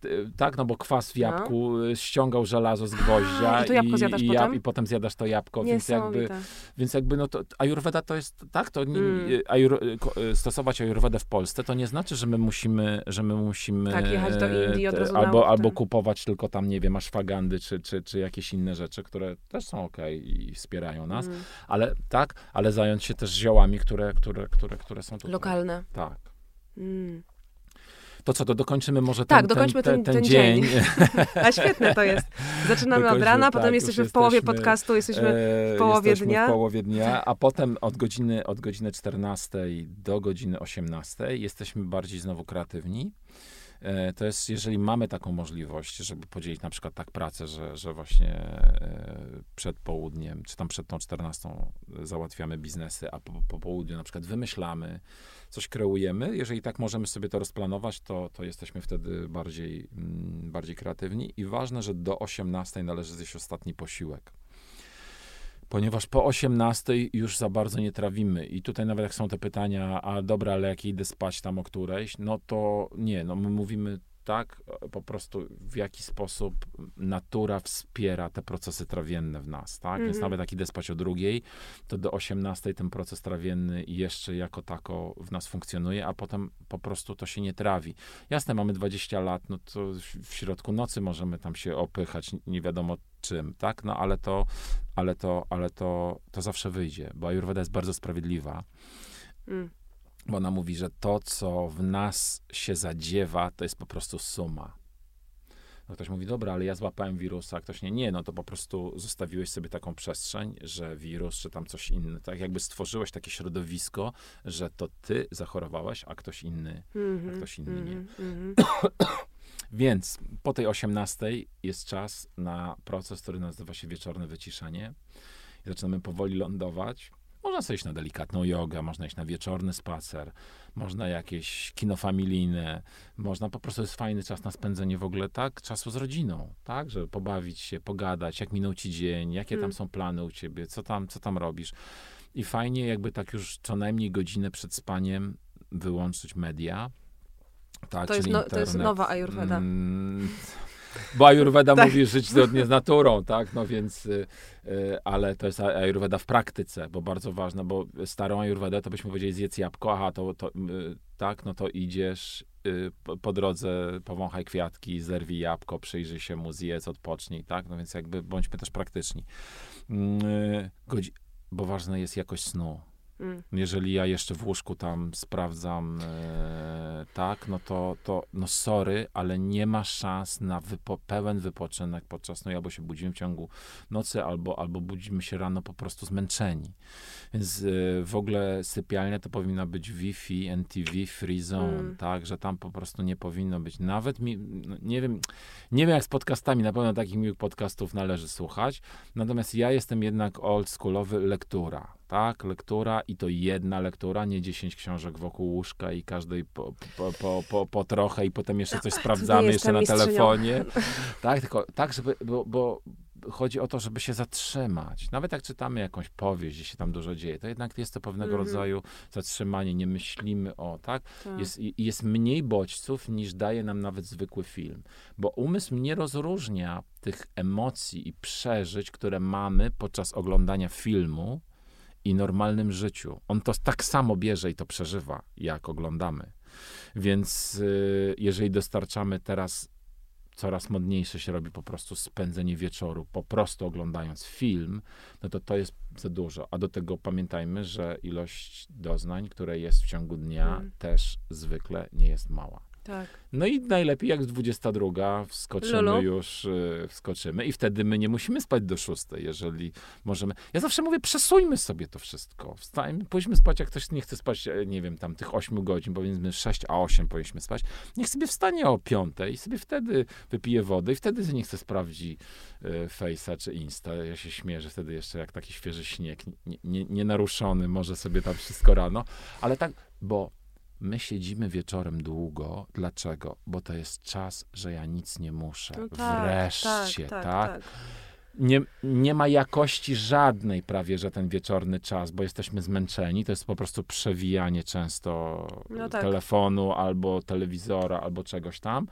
Speaker 2: y, tak, no bo kwas w no. jabłku no. ściągał żelazo z gwoździa
Speaker 1: A, i, to jabłko zjadasz
Speaker 2: i,
Speaker 1: potem?
Speaker 2: i potem zjadasz to jabłko, więc jakby, więc jakby, no to Ayurveda to jest, tak, to mm. ajur, stosować Ayurvedę w Polsce, to nie znaczy, że my musimy, że my musimy
Speaker 1: tak, jechać do Indii od razu
Speaker 2: albo, albo kupować tylko tam, nie wiem, ashwagandy, czy, czy, czy jakieś inne rzeczy, które też są okay i wspierają nas, mm. ale tak, ale zająć się też ziołami, które, które, które, które są tutaj.
Speaker 1: Lokalne.
Speaker 2: Tak. Mm. To co, to dokończymy może
Speaker 1: tak, ten,
Speaker 2: tak,
Speaker 1: dokończmy ten, ten, ten, ten dzień. dzień. A świetne to jest. Zaczynamy od rana, tak, potem jesteśmy w połowie jesteśmy, podcastu, jesteśmy w połowie
Speaker 2: jesteśmy
Speaker 1: dnia.
Speaker 2: w połowie dnia, a potem od godziny, od godziny 14 do godziny 18 jesteśmy bardziej znowu kreatywni. E, to jest, jeżeli mamy taką możliwość, żeby podzielić na przykład tak pracę, że, że właśnie e, przed południem, czy tam przed tą 14 załatwiamy biznesy, a po, po południu na przykład wymyślamy, coś kreujemy. Jeżeli tak możemy sobie to rozplanować, to, to jesteśmy wtedy bardziej, mm, bardziej kreatywni. I ważne, że do 18 należy zjeść ostatni posiłek ponieważ po 18 już za bardzo nie trawimy. I tutaj nawet jak są te pytania, a dobra, ale jak idę spać tam o którejś, no to nie, no my mówimy tak, po prostu w jaki sposób natura wspiera te procesy trawienne w nas, tak? Mm -hmm. Więc mhm. nawet jak idę spać o drugiej, to do 18 ten proces trawienny jeszcze jako tako w nas funkcjonuje, a potem po prostu to się nie trawi. Jasne, mamy 20 lat, no to w środku nocy możemy tam się opychać, nie wiadomo czym, tak? No ale to, ale to, ale to, to zawsze wyjdzie, bo Ayurveda jest bardzo sprawiedliwa. Mm bo ona mówi, że to, co w nas się zadziewa, to jest po prostu suma. No ktoś mówi, dobra, ale ja złapałem wirusa, a ktoś nie, nie, no to po prostu zostawiłeś sobie taką przestrzeń, że wirus, czy tam coś inne, tak jakby stworzyłeś takie środowisko, że to ty zachorowałeś, a ktoś inny, mm -hmm, a mhm, ktoś inny nie. Mm -hmm. Więc po tej 18 jest czas na proces, który nazywa się wieczorne wyciszenie. I zaczynamy powoli lądować można sobie iść na delikatną jogę, można iść na wieczorny spacer, można jakieś kino familijne, można po prostu jest fajny czas na spędzenie w ogóle tak czasu z rodziną, tak, żeby pobawić się, pogadać, jak minął ci dzień, jakie tam hmm. są plany u ciebie, co tam, co tam robisz. I fajnie jakby tak już co najmniej godzinę przed spaniem wyłączyć media. Tak,
Speaker 1: to, jest no, to jest nowa Ayurveda. Mm,
Speaker 2: bo Ayurveda tak. mówi żyć zgodnie z naturą, tak? No więc, y, y, ale to jest Ayurveda w praktyce, bo bardzo ważne, bo starą Ayurvedę to byśmy powiedzieli zjedz jabłko, aha, to, to y, tak, no to idziesz po, po, drodze, powąchaj kwiatki, zerwij jabłko, przyjrzyj się mu, zjedz, odpocznij, tak? No więc jakby bądźmy też praktyczni. Mm, y, bo ważna jest jakość snu. Mm. Jeżeli ja jeszcze w łóżku tam sprawdzam, e, tak, no to, to, no sorry, ale nie ma szans na wypo, pełen wypoczynek podczas, no albo się budzimy w ciągu nocy, albo, albo budzimy się rano po prostu zmęczeni. Więc y, w ogóle sypialnia to powinna być Wi-Fi, NTV, Free Zone,
Speaker 1: Mm.
Speaker 2: tak, że tam po prostu nie powinno być. Nawet mi, no, nie wiem, nie wiem jak z podcastami, na pewno takich miłych podcastów należy słuchać, natomiast ja jestem jednak oldschoolowy lektura, tak, lektura i to jedna lektura, nie 10 książek wokół łóżka i każdej po, po, po, po, po trochę i potem jeszcze coś sprawdzamy jeszcze na telefonie. Tak, tylko tak, żeby, bo, bo chodzi o to, żeby się zatrzymać. Nawet jak czytamy jakąś powieść, gdzie się tam dużo dzieje, to jednak jest to pewnego
Speaker 1: Mhm.
Speaker 2: rodzaju zatrzymanie, nie myślimy o, tak?
Speaker 1: Tak.
Speaker 2: Jest, jest mniej bodźców niż daje nam nawet zwykły film. Bo umysł nie rozróżnia tych emocji i przeżyć, które mamy podczas oglądania filmu i normalnym życiu. On to tak samo bierze i to przeżywa, jak oglądamy. Więc y, jeżeli dostarczamy teraz coraz modniejsze się robi po prostu spędzenie wieczoru, po prostu oglądając film, no to to jest za dużo. A do tego pamiętajmy, że ilość doznań, które jest w ciągu dnia,
Speaker 1: Mm.
Speaker 2: też zwykle nie jest mała.
Speaker 1: Tak.
Speaker 2: No i najlepiej jak z 22 wskoczymy
Speaker 1: Lulu.
Speaker 2: już, y, wskoczymy i wtedy my nie musimy spać do 6, jeżeli możemy. Ja zawsze mówię, przesuńmy sobie to wszystko. Wstajmy, pójdźmy spać, jak ktoś nie chce spać, e, nie wiem, tam tych 8 godzin, powiedzmy 6, a 8 powinniśmy spać. Niech sobie wstanie o 5 i sobie wtedy wypije wody i wtedy niech chce sprawdzi y, Face'a czy Insta. Ja się śmieję, że wtedy jeszcze jak taki świeży śnieg, nie, nie, nienaruszony, może sobie tam wszystko rano, ale tak, bo My siedzimy wieczorem długo. Dlaczego? Bo to jest czas, że ja nic nie muszę.
Speaker 1: No tak,
Speaker 2: Wreszcie,
Speaker 1: tak, tak,
Speaker 2: tak?
Speaker 1: tak.
Speaker 2: Nie, nie ma jakości żadnej prawie, że ten wieczorny czas, bo jesteśmy zmęczeni. To jest po prostu przewijanie często
Speaker 1: No tak.
Speaker 2: telefonu albo telewizora, albo czegoś tam.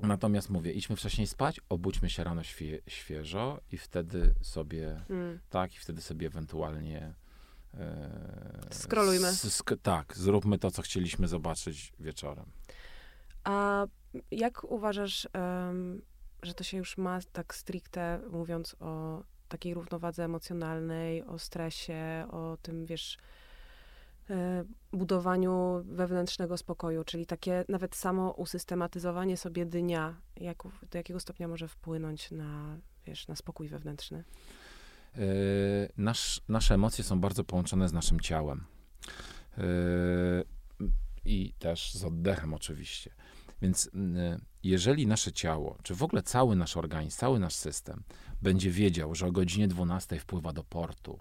Speaker 2: Natomiast mówię, idźmy wcześniej spać, obudźmy się rano świe, świeżo i wtedy sobie
Speaker 1: Mm.
Speaker 2: tak, i wtedy sobie ewentualnie. E,
Speaker 1: Skrolujmy.
Speaker 2: sk- tak, zróbmy to, co chcieliśmy zobaczyć wieczorem.
Speaker 1: A jak uważasz, em, że to się już ma tak stricte, mówiąc o takiej równowadze emocjonalnej, o stresie, o tym, wiesz, e, budowaniu wewnętrznego spokoju, czyli takie nawet samo usystematyzowanie sobie dnia, jak, do jakiego stopnia może wpłynąć na, wiesz, na spokój wewnętrzny?
Speaker 2: E, nasz, nasze emocje są bardzo połączone z naszym ciałem. E, I też z oddechem, oczywiście. Więc m, jeżeli nasze ciało, czy w ogóle cały nasz organizm, cały nasz system będzie wiedział, że o godzinie 12 wpływa do portu,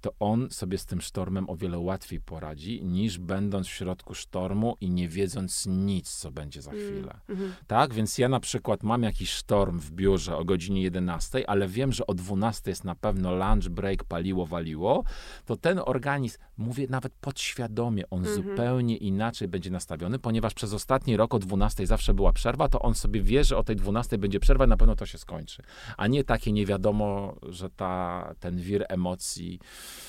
Speaker 2: to on sobie z tym sztormem o wiele łatwiej poradzi, niż będąc w środku sztormu i nie wiedząc nic, co będzie za chwilę.
Speaker 1: Mhm.
Speaker 2: Tak, więc ja na przykład mam jakiś sztorm w biurze o godzinie 11, ale wiem, że o 12 jest na pewno lunch break, paliło, waliło, to ten organizm, mówię nawet podświadomie, on
Speaker 1: Mhm.
Speaker 2: zupełnie inaczej będzie nastawiony, ponieważ przez ostatni rok o 12 zawsze była przerwa, to on sobie wie, że o tej 12 będzie przerwa i na pewno to się skończy. A nie takie nie wiadomo, że ta, ten wir emocji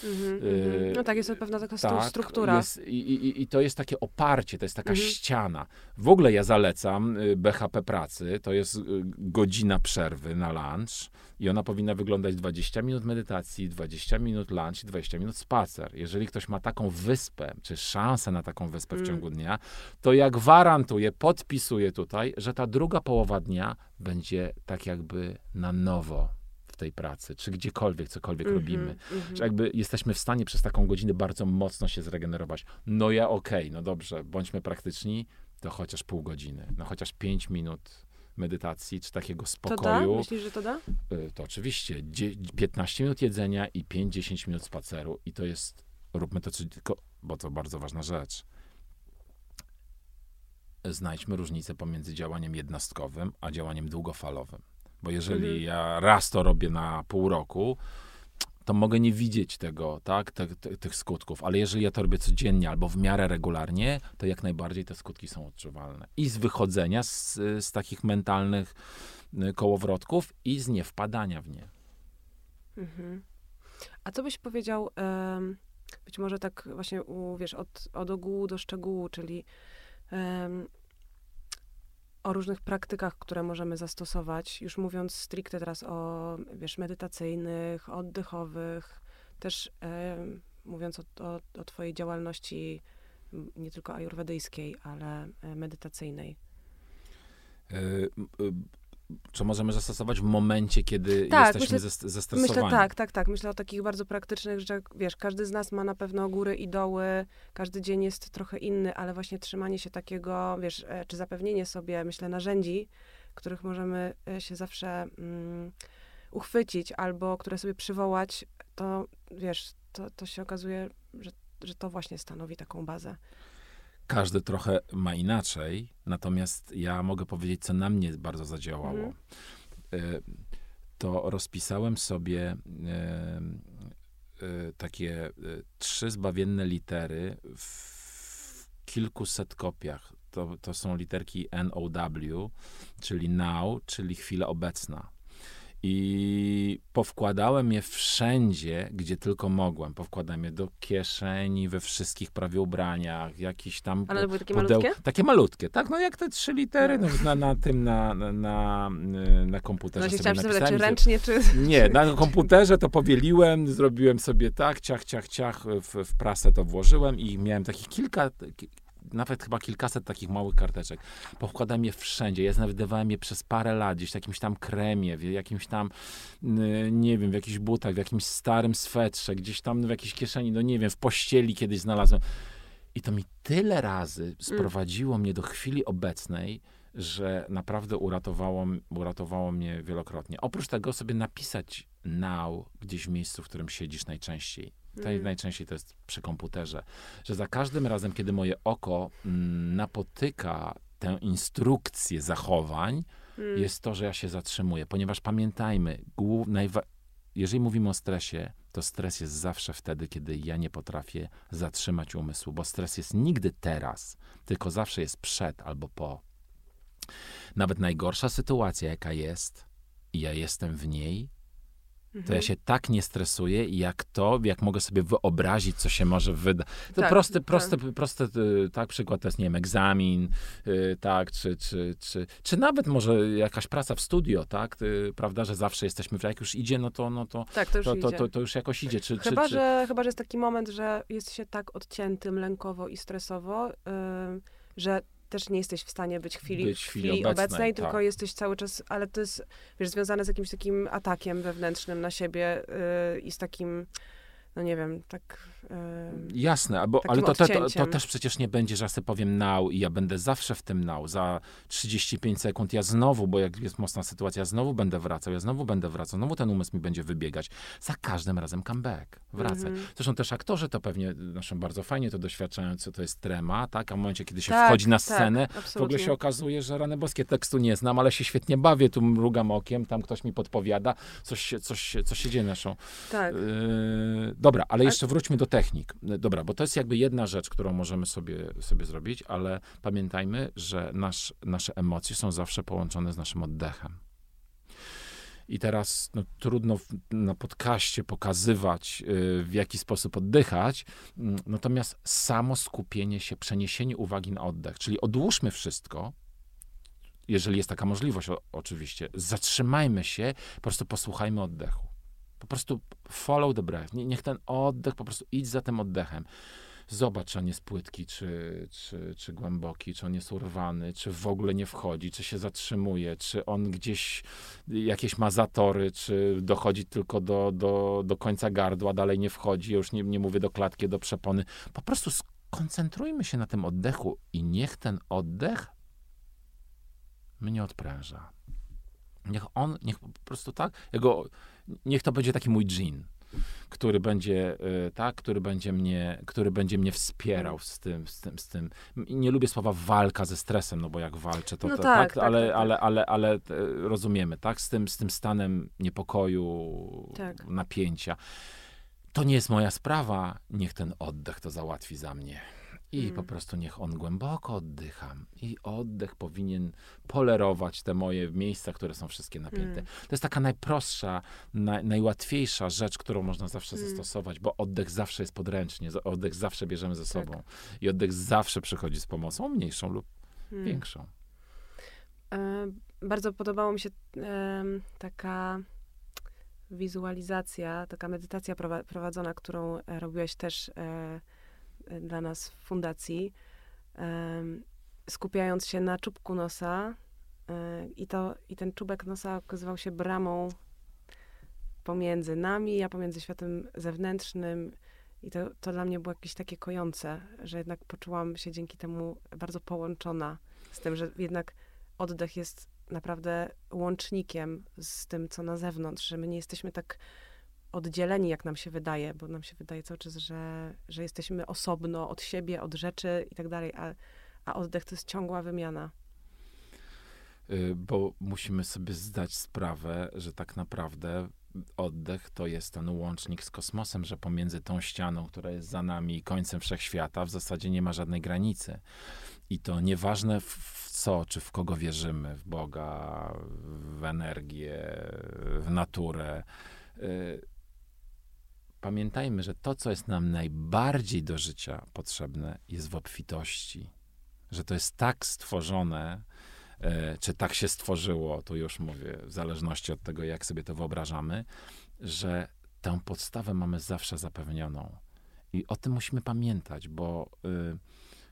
Speaker 1: Mhm,
Speaker 2: Yy,
Speaker 1: mhm. No tak, jest pewna taka
Speaker 2: tak,
Speaker 1: struktura.
Speaker 2: Jest, i, i, I to jest takie oparcie, to jest taka
Speaker 1: Mhm.
Speaker 2: ściana. W ogóle ja zalecam y, BHP pracy, to jest y, godzina przerwy na lunch i ona powinna wyglądać 20 minut medytacji, 20 minut lunch i 20 minut spacer. Jeżeli ktoś ma taką wyspę, czy szansę na taką wyspę w
Speaker 1: Mm.
Speaker 2: ciągu dnia, to ja gwarantuję, podpisuję tutaj, że ta druga połowa dnia będzie tak jakby na nowo w tej pracy, czy gdziekolwiek, cokolwiek
Speaker 1: Mhm,
Speaker 2: robimy
Speaker 1: mhm.
Speaker 2: że jakby jesteśmy w stanie przez taką godzinę bardzo mocno się zregenerować. No ja okej, no dobrze, bądźmy praktyczni, to chociaż pół godziny, no chociaż pięć minut medytacji, czy takiego
Speaker 1: To da?
Speaker 2: spokoju.
Speaker 1: Myślisz, że to da?
Speaker 2: Y, To oczywiście dzie- 15 minut jedzenia i 5-10 minut spaceru i to jest, róbmy to, tylko, bo to bardzo ważna rzecz. Znajdźmy różnicę pomiędzy działaniem jednostkowym, a działaniem długofalowym. Bo jeżeli
Speaker 1: Mhm.
Speaker 2: ja raz to robię na pół roku, to mogę nie widzieć tego, tak, te, te, tych skutków, ale jeżeli ja to robię codziennie albo w miarę regularnie, to jak najbardziej te skutki są odczuwalne. I z wychodzenia z, z takich mentalnych y, kołowrotków i z niewpadania w nie.
Speaker 1: Mhm. A co byś powiedział, em, być może tak właśnie, u, wiesz, od, od ogółu do szczegółu, czyli em, o różnych praktykach, które możemy zastosować, już mówiąc stricte teraz o, wiesz, medytacyjnych, oddechowych, też em, mówiąc o, o, o twojej działalności nie tylko ajurwedyjskiej, ale e, medytacyjnej.
Speaker 2: Co możemy zastosować w momencie, kiedy
Speaker 1: Tak,
Speaker 2: jesteśmy
Speaker 1: myślę-
Speaker 2: zes- zestresowani.
Speaker 1: Myślę tak, tak, tak. Myślę o takich bardzo praktycznych rzeczach. Wiesz, każdy z nas ma na pewno góry i doły, każdy dzień jest trochę inny, ale właśnie trzymanie się takiego, wiesz, e, czy zapewnienie sobie, myślę, narzędzi, których możemy e, się zawsze mm, uchwycić albo które sobie przywołać, to wiesz, to, to się okazuje, że, że to właśnie stanowi taką bazę.
Speaker 2: Każdy trochę ma inaczej, natomiast ja mogę powiedzieć, co na mnie bardzo zadziałało.
Speaker 1: Mhm.
Speaker 2: Y, To rozpisałem sobie y, y, takie trzy zbawienne litery w kilkuset kopiach. To, to są literki NOW, czyli now, czyli chwila obecna. I powkładałem je wszędzie, gdzie tylko mogłem. Powkładałem je do kieszeni, we wszystkich prawie ubraniach, jakiś tam
Speaker 1: Ale one były takie
Speaker 2: pudeł-
Speaker 1: malutkie?
Speaker 2: Takie malutkie, tak, no jak te trzy litery no, na, na tym, na, na, na, na komputerze
Speaker 1: Właśnie
Speaker 2: sobie
Speaker 1: zapytać, czy
Speaker 2: napisałem.
Speaker 1: ręcznie, czy...
Speaker 2: Nie, na komputerze to powieliłem, zrobiłem sobie tak, ciach, ciach, ciach, w, w prasę to włożyłem i miałem takich kilka, ki- nawet chyba kilkaset takich małych karteczek. Powkładałem je wszędzie, ja znajdowałem je przez parę lat, gdzieś w jakimś tam kremie, w jakimś tam, nie wiem, w jakichś butach, w jakimś starym swetrze, gdzieś tam w jakiejś kieszeni, no nie wiem, w pościeli kiedyś znalazłem. I to mi tyle razy sprowadziło mnie do chwili obecnej, że naprawdę uratowało, uratowało mnie wielokrotnie. Oprócz tego sobie napisać now gdzieś w miejscu, w którym siedzisz najczęściej.
Speaker 1: Mm.
Speaker 2: Najczęściej to jest przy komputerze. Że za każdym razem, kiedy moje oko mm, napotyka tę instrukcję zachowań,
Speaker 1: Mm.
Speaker 2: jest to, że ja się zatrzymuję. Ponieważ pamiętajmy, głów, najwa- jeżeli mówimy o stresie, to stres jest zawsze wtedy, kiedy ja nie potrafię zatrzymać umysłu, bo stres jest nigdy teraz, tylko zawsze jest przed albo po. Nawet najgorsza sytuacja, jaka jest, i ja jestem w niej, to
Speaker 1: Mhm.
Speaker 2: ja się tak nie stresuję, jak to, jak mogę sobie wyobrazić, co się może wydać. To
Speaker 1: Tak,
Speaker 2: prosty,
Speaker 1: tak.
Speaker 2: prosty, prosty, y, tak, przykład to jest, nie wiem, egzamin, y, tak, czy, czy, czy, czy nawet może jakaś praca w studio, tak, y, prawda, że zawsze jesteśmy, w- jak już idzie, no to, no to,
Speaker 1: Tak, to już
Speaker 2: to, to, to, to już jakoś idzie. Czy,
Speaker 1: Chyba,
Speaker 2: czy, czy,
Speaker 1: że, chyba, że jest taki moment, że jest się tak odciętym lękowo i stresowo, ym, że też nie jesteś w stanie być chwili,
Speaker 2: Być
Speaker 1: w
Speaker 2: chwili obecnej,
Speaker 1: obecnej,
Speaker 2: tak.
Speaker 1: tylko jesteś cały czas, ale to jest, wiesz, związane z jakimś takim atakiem wewnętrznym na siebie yy, i z takim, no nie wiem, tak...
Speaker 2: Jasne,
Speaker 1: takim
Speaker 2: ale to, to, to, też przecież nie będzie, że ja sobie powiem now i ja będę zawsze w tym now. Za 35 sekund ja znowu, bo jak jest mocna sytuacja, ja znowu będę wracał, ja znowu będę wracał, znowu ten umysł mi będzie wybiegać. Za każdym razem comeback, wracaj.
Speaker 1: Mhm.
Speaker 2: Zresztą też aktorzy to pewnie, zresztą bardzo fajnie to doświadczają, co to jest trema, tak? A w momencie, kiedy się
Speaker 1: tak,
Speaker 2: wchodzi na
Speaker 1: tak,
Speaker 2: scenę, w ogóle się okazuje, że rany boskie tekstu nie znam, ale się świetnie bawię, tu mrugam okiem, tam ktoś mi podpowiada, coś, się- coś, coś się dzieje naszą.
Speaker 1: Tak,
Speaker 2: Yy, dobra, ale jeszcze wróćmy do technik. Yy, Dobra, bo to jest jakby jedna rzecz, którą możemy sobie, sobie zrobić, ale pamiętajmy, że nasz, nasze emocje są zawsze połączone z naszym oddechem. I teraz no, trudno w, na podcaście pokazywać, yy, w jaki sposób oddychać, mm, natomiast samo skupienie się, przeniesienie uwagi na oddech, czyli odłóżmy wszystko, jeżeli jest taka możliwość o, oczywiście, zatrzymajmy się, po prostu posłuchajmy oddechu. Po prostu follow the breath. Nie- Niech ten oddech, po prostu idź za tym oddechem. Zobacz, czy on jest płytki, czy, czy, czy głęboki, czy on jest urwany, czy w ogóle nie wchodzi, czy się zatrzymuje, czy on gdzieś jakieś ma zatory, czy dochodzi tylko do, do, do końca gardła, dalej nie wchodzi, już nie, nie mówię do klatki, do przepony. Po prostu skoncentrujmy się na tym oddechu i niech ten oddech mnie odpręża. Niech on, niech po prostu tak, jego, niech to będzie taki mój dżin, który będzie, y, tak, który będzie mnie, który będzie mnie wspierał z tym, z tym, z tym. Nie lubię słowa walka ze stresem, no bo jak walczę, to,
Speaker 1: No
Speaker 2: to
Speaker 1: tak,
Speaker 2: tak,
Speaker 1: tak,
Speaker 2: ale,
Speaker 1: tak, tak.
Speaker 2: ale, ale, ale e, rozumiemy, tak, z tym, z tym stanem niepokoju,
Speaker 1: Tak.
Speaker 2: napięcia. To nie jest moja sprawa, niech ten oddech to załatwi za mnie. I
Speaker 1: Mm.
Speaker 2: po prostu niech on głęboko oddycham. I oddech powinien polerować te moje miejsca, które są wszystkie napięte.
Speaker 1: Mm.
Speaker 2: To jest taka najprostsza, naj, najłatwiejsza rzecz, którą można zawsze
Speaker 1: Mm.
Speaker 2: zastosować, bo oddech zawsze jest podręcznie, oddech zawsze bierzemy ze
Speaker 1: Tak.
Speaker 2: sobą. I oddech zawsze przychodzi z pomocą, mniejszą lub
Speaker 1: Mm.
Speaker 2: większą.
Speaker 1: E, Bardzo podobało mi się em, taka wizualizacja, taka medytacja prowa- prowadzona, którą e, robiłeś też e, e, dla nas w fundacji, skupiając się na czubku nosa I, to, I ten czubek nosa okazywał się bramą pomiędzy nami, a pomiędzy światem zewnętrznym. I to, to dla mnie było jakieś takie kojące, że jednak poczułam się dzięki temu bardzo połączona z tym, że jednak oddech jest naprawdę łącznikiem z tym, co na zewnątrz, że my nie jesteśmy tak oddzieleni, jak nam się wydaje, bo nam się wydaje cały czas, że, że jesteśmy osobno od siebie, od rzeczy i tak dalej, a, a oddech to jest ciągła wymiana.
Speaker 2: Y, bo musimy sobie zdać sprawę, że tak naprawdę oddech to jest ten łącznik z kosmosem, że pomiędzy tą ścianą, która jest za nami i końcem wszechświata, w zasadzie nie ma żadnej granicy. I to nieważne w co, czy w kogo wierzymy, w Boga, w energię, w naturę. Pamiętajmy, że to, co jest nam najbardziej do życia potrzebne, jest w obfitości. Że to jest tak stworzone, E, czy tak się stworzyło, to już mówię, w zależności od tego, jak sobie to wyobrażamy, że tę podstawę mamy zawsze zapewnioną. I o tym musimy pamiętać, bo, y,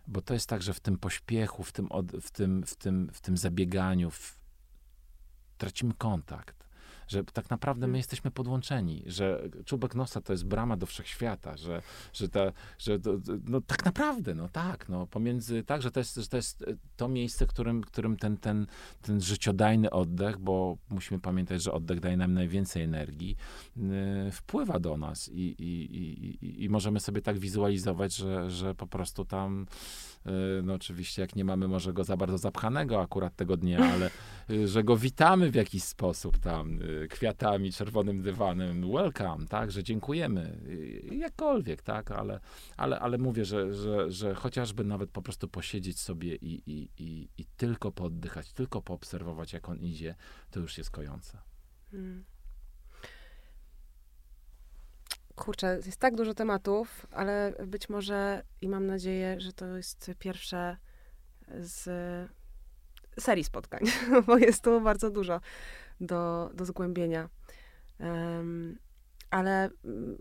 Speaker 2: bo to jest tak, że w tym pośpiechu, w tym, w tym, w tym, w tym zabieganiu w, tracimy kontakt że tak naprawdę my mm. jesteśmy podłączeni, że czubek nosa to jest brama do wszechświata, że, że, ta, że no tak naprawdę, no tak, no pomiędzy, tak, że to jest, że to, jest e, to miejsce, którym, którym ten, ten, ten życiodajny oddech, bo musimy pamiętać, że oddech daje nam najwięcej energii, yy, wpływa do nas i, i, i, i, możemy sobie tak wizualizować, że, że po prostu tam no oczywiście, jak nie mamy może go za bardzo zapchanego akurat tego dnia, ale e, że go witamy w jakiś sposób tam, e, kwiatami, czerwonym dywanem, welcome, tak, że dziękujemy, jakkolwiek, tak, ale, ale, ale mówię, że, że, że chociażby nawet po prostu posiedzieć sobie i, i, i, i tylko poddychać, tylko poobserwować, jak on idzie, to już jest kojące. Hmm.
Speaker 1: Kurczę, jest tak dużo tematów, ale być może i mam nadzieję, że to jest pierwsze z serii spotkań, bo jest tu bardzo dużo do, do zgłębienia. Um, ale mm,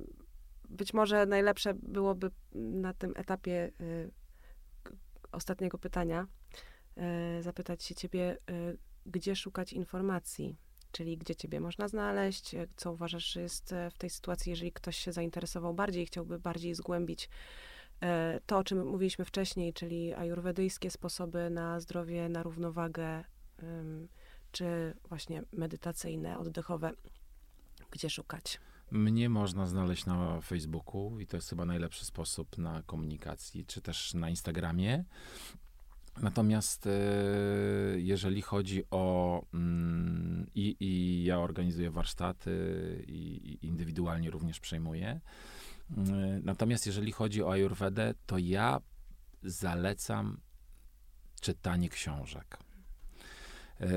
Speaker 1: być może najlepsze byłoby na tym etapie y, ostatniego pytania y, zapytać się ciebie, y, gdzie szukać informacji czyli gdzie ciebie można znaleźć, e, co uważasz, że jest e, w tej sytuacji, jeżeli ktoś się zainteresował bardziej i chciałby bardziej zgłębić e, to, o czym mówiliśmy wcześniej, czyli ajurwedyjskie sposoby na zdrowie, na równowagę, czy właśnie medytacyjne, oddechowe, gdzie szukać?
Speaker 2: Mnie można znaleźć na Facebooku i to jest chyba najlepszy sposób na komunikacji, czy też na Instagramie. Natomiast e, jeżeli chodzi o mm, i, i ja organizuję warsztaty i, indywidualnie również przejmuję. E, natomiast jeżeli chodzi o Ayurvedę, to ja zalecam czytanie książek. E,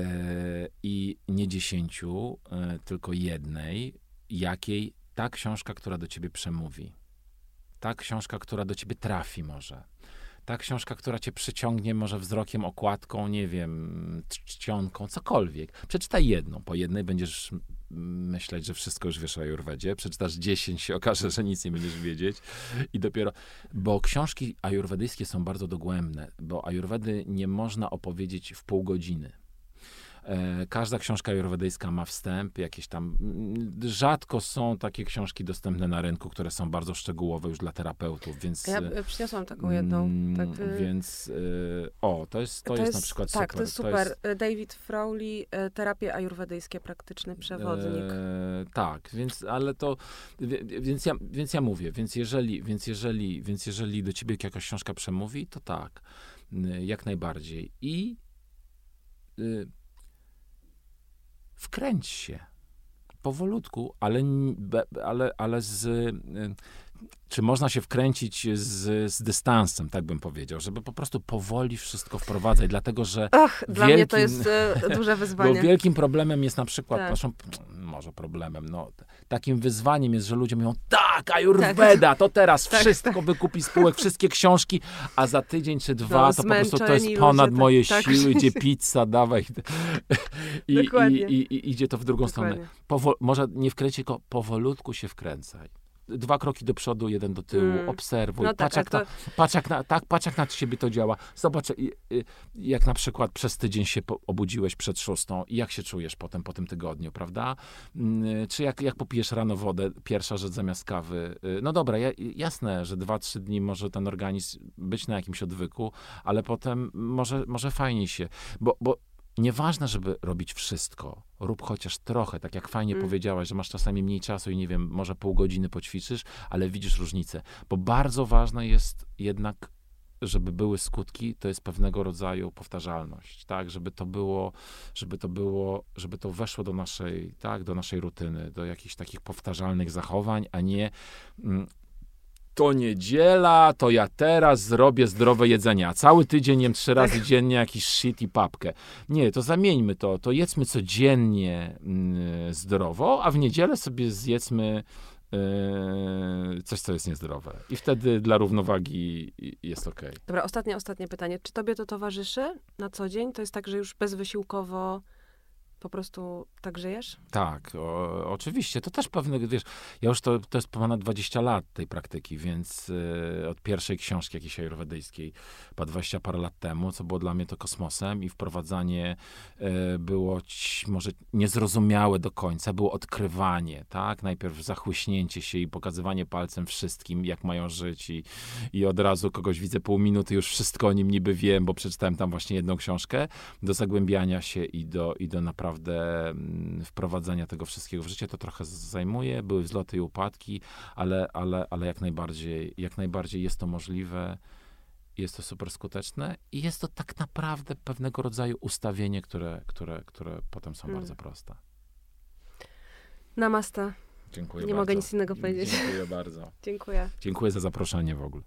Speaker 2: I nie dziesięciu, tylko jednej, jakiej ta książka, która do ciebie przemówi. Ta książka, która do ciebie trafi może ta książka, która cię przyciągnie może wzrokiem, okładką, nie wiem, czcionką, cokolwiek. Przeczytaj jedną, po jednej będziesz myśleć, że wszystko już wiesz o Ajurwedzie. Przeczytasz dziesięć, się okaże, że nic nie będziesz wiedzieć. I dopiero, bo książki ajurwedyjskie są bardzo dogłębne, bo ajurwedy nie można opowiedzieć w pół godziny. E, każda książka ajurwedyjska ma wstęp, jakieś tam. Mm, rzadko są takie książki dostępne na rynku, które są bardzo szczegółowe już dla terapeutów, więc.
Speaker 1: Ja e, przyniosłam taką jedną. Mm, tak,
Speaker 2: y, więc o, to jest, to, to jest, jest, na przykład
Speaker 1: tak,
Speaker 2: super.
Speaker 1: to jest super. To jest... David Frowley, terapie ajurwedyjskie, praktyczny przewodnik. E,
Speaker 2: tak, więc, ale to, więc ja, więc ja mówię, więc jeżeli, więc jeżeli, więc jeżeli do ciebie jakaś książka przemówi, to tak, jak najbardziej. I y, wkręć się. Powolutku, ale, ale, ale z. Czy można się wkręcić z, z dystansem, tak bym powiedział, żeby po prostu powoli wszystko wprowadzać, dlatego że.
Speaker 1: Ach, wielkim, dla mnie to jest e, duże wyzwanie.
Speaker 2: Bo wielkim problemem jest na przykład, tak. naszą, może problemem, no, takim wyzwaniem jest, że ludzie mówią, tak, Ayurveda, tak. to teraz tak, wszystko tak. wykupi spółek, wszystkie książki, a za tydzień czy dwa no, to po prostu to jest ponad ludzie, moje tak, siły, idzie pizza, dawaj. I, i, i, I, idzie to w drugą Dokładnie. stronę. Może nie wkręcić, tylko powolutku się wkręcaj dwa kroki do przodu, jeden do tyłu,
Speaker 1: Mm.
Speaker 2: obserwuj,
Speaker 1: No tak,
Speaker 2: patrz, jak
Speaker 1: ale
Speaker 2: na, patrz, jak na, tak, patrz jak na ciebie to działa. Zobacz, y, y, jak na przykład przez tydzień się obudziłeś przed szóstą i jak się czujesz potem po tym tygodniu, prawda? Mm, Czy jak, jak popijesz rano wodę, pierwsza rzecz zamiast kawy. Y, No dobra, ja, jasne, że dwa, trzy dni może ten organizm być na jakimś odwyku, ale potem może, może fajnie się, bo, bo nieważne, żeby robić wszystko, rób chociaż trochę, tak jak fajnie
Speaker 1: Mm.
Speaker 2: powiedziałaś, że masz czasami mniej czasu i nie wiem, może pół godziny poćwiczysz, ale widzisz różnicę, bo bardzo ważne jest jednak żeby były skutki, to jest pewnego rodzaju powtarzalność, tak, żeby to było, żeby to było, żeby to weszło do naszej, tak, do naszej rutyny, do jakichś takich powtarzalnych zachowań, a nie mm, to niedziela, to ja teraz zrobię zdrowe jedzenie, a cały tydzień jem trzy razy dziennie jakiś shit i papkę. Nie, to zamieńmy to, to jedzmy codziennie mm, zdrowo, a w niedzielę sobie zjedzmy yy, coś, co jest niezdrowe. I wtedy dla równowagi jest okej.
Speaker 1: Dobra, ostatnie, ostatnie pytanie. Czy tobie to towarzyszy na co dzień? To jest tak, że już bezwysiłkowo po prostu tak żyjesz?
Speaker 2: Tak, o, oczywiście. To też pewne, wiesz, ja już to, to jest ponad 20 lat tej praktyki, więc y, od pierwszej książki jakiejś ajurwedyjskiej, chyba 20 parę lat temu, co było dla mnie to kosmosem i wprowadzanie y, było ci, może niezrozumiałe do końca, było odkrywanie, tak? Najpierw zachłyśnięcie się i pokazywanie palcem wszystkim, jak mają żyć i, i od razu kogoś widzę pół minuty, już wszystko o nim niby wiem, bo przeczytałem tam właśnie jedną książkę, do zagłębiania się i do, i do naprawdę mm, wprowadzenia tego wszystkiego w życie. To trochę zajmuje, były wzloty i upadki, ale, ale, ale jak najbardziej, jak najbardziej jest to możliwe. Jest to super skuteczne i jest to tak naprawdę pewnego rodzaju ustawienie, które, które, które potem są
Speaker 1: Mm.
Speaker 2: bardzo proste.
Speaker 1: Namaste.
Speaker 2: Dziękuję
Speaker 1: Nie
Speaker 2: bardzo.
Speaker 1: mogę nic innego powiedzieć.
Speaker 2: Dziękuję bardzo.
Speaker 1: Dziękuję.
Speaker 2: Dziękuję za zaproszenie w ogóle.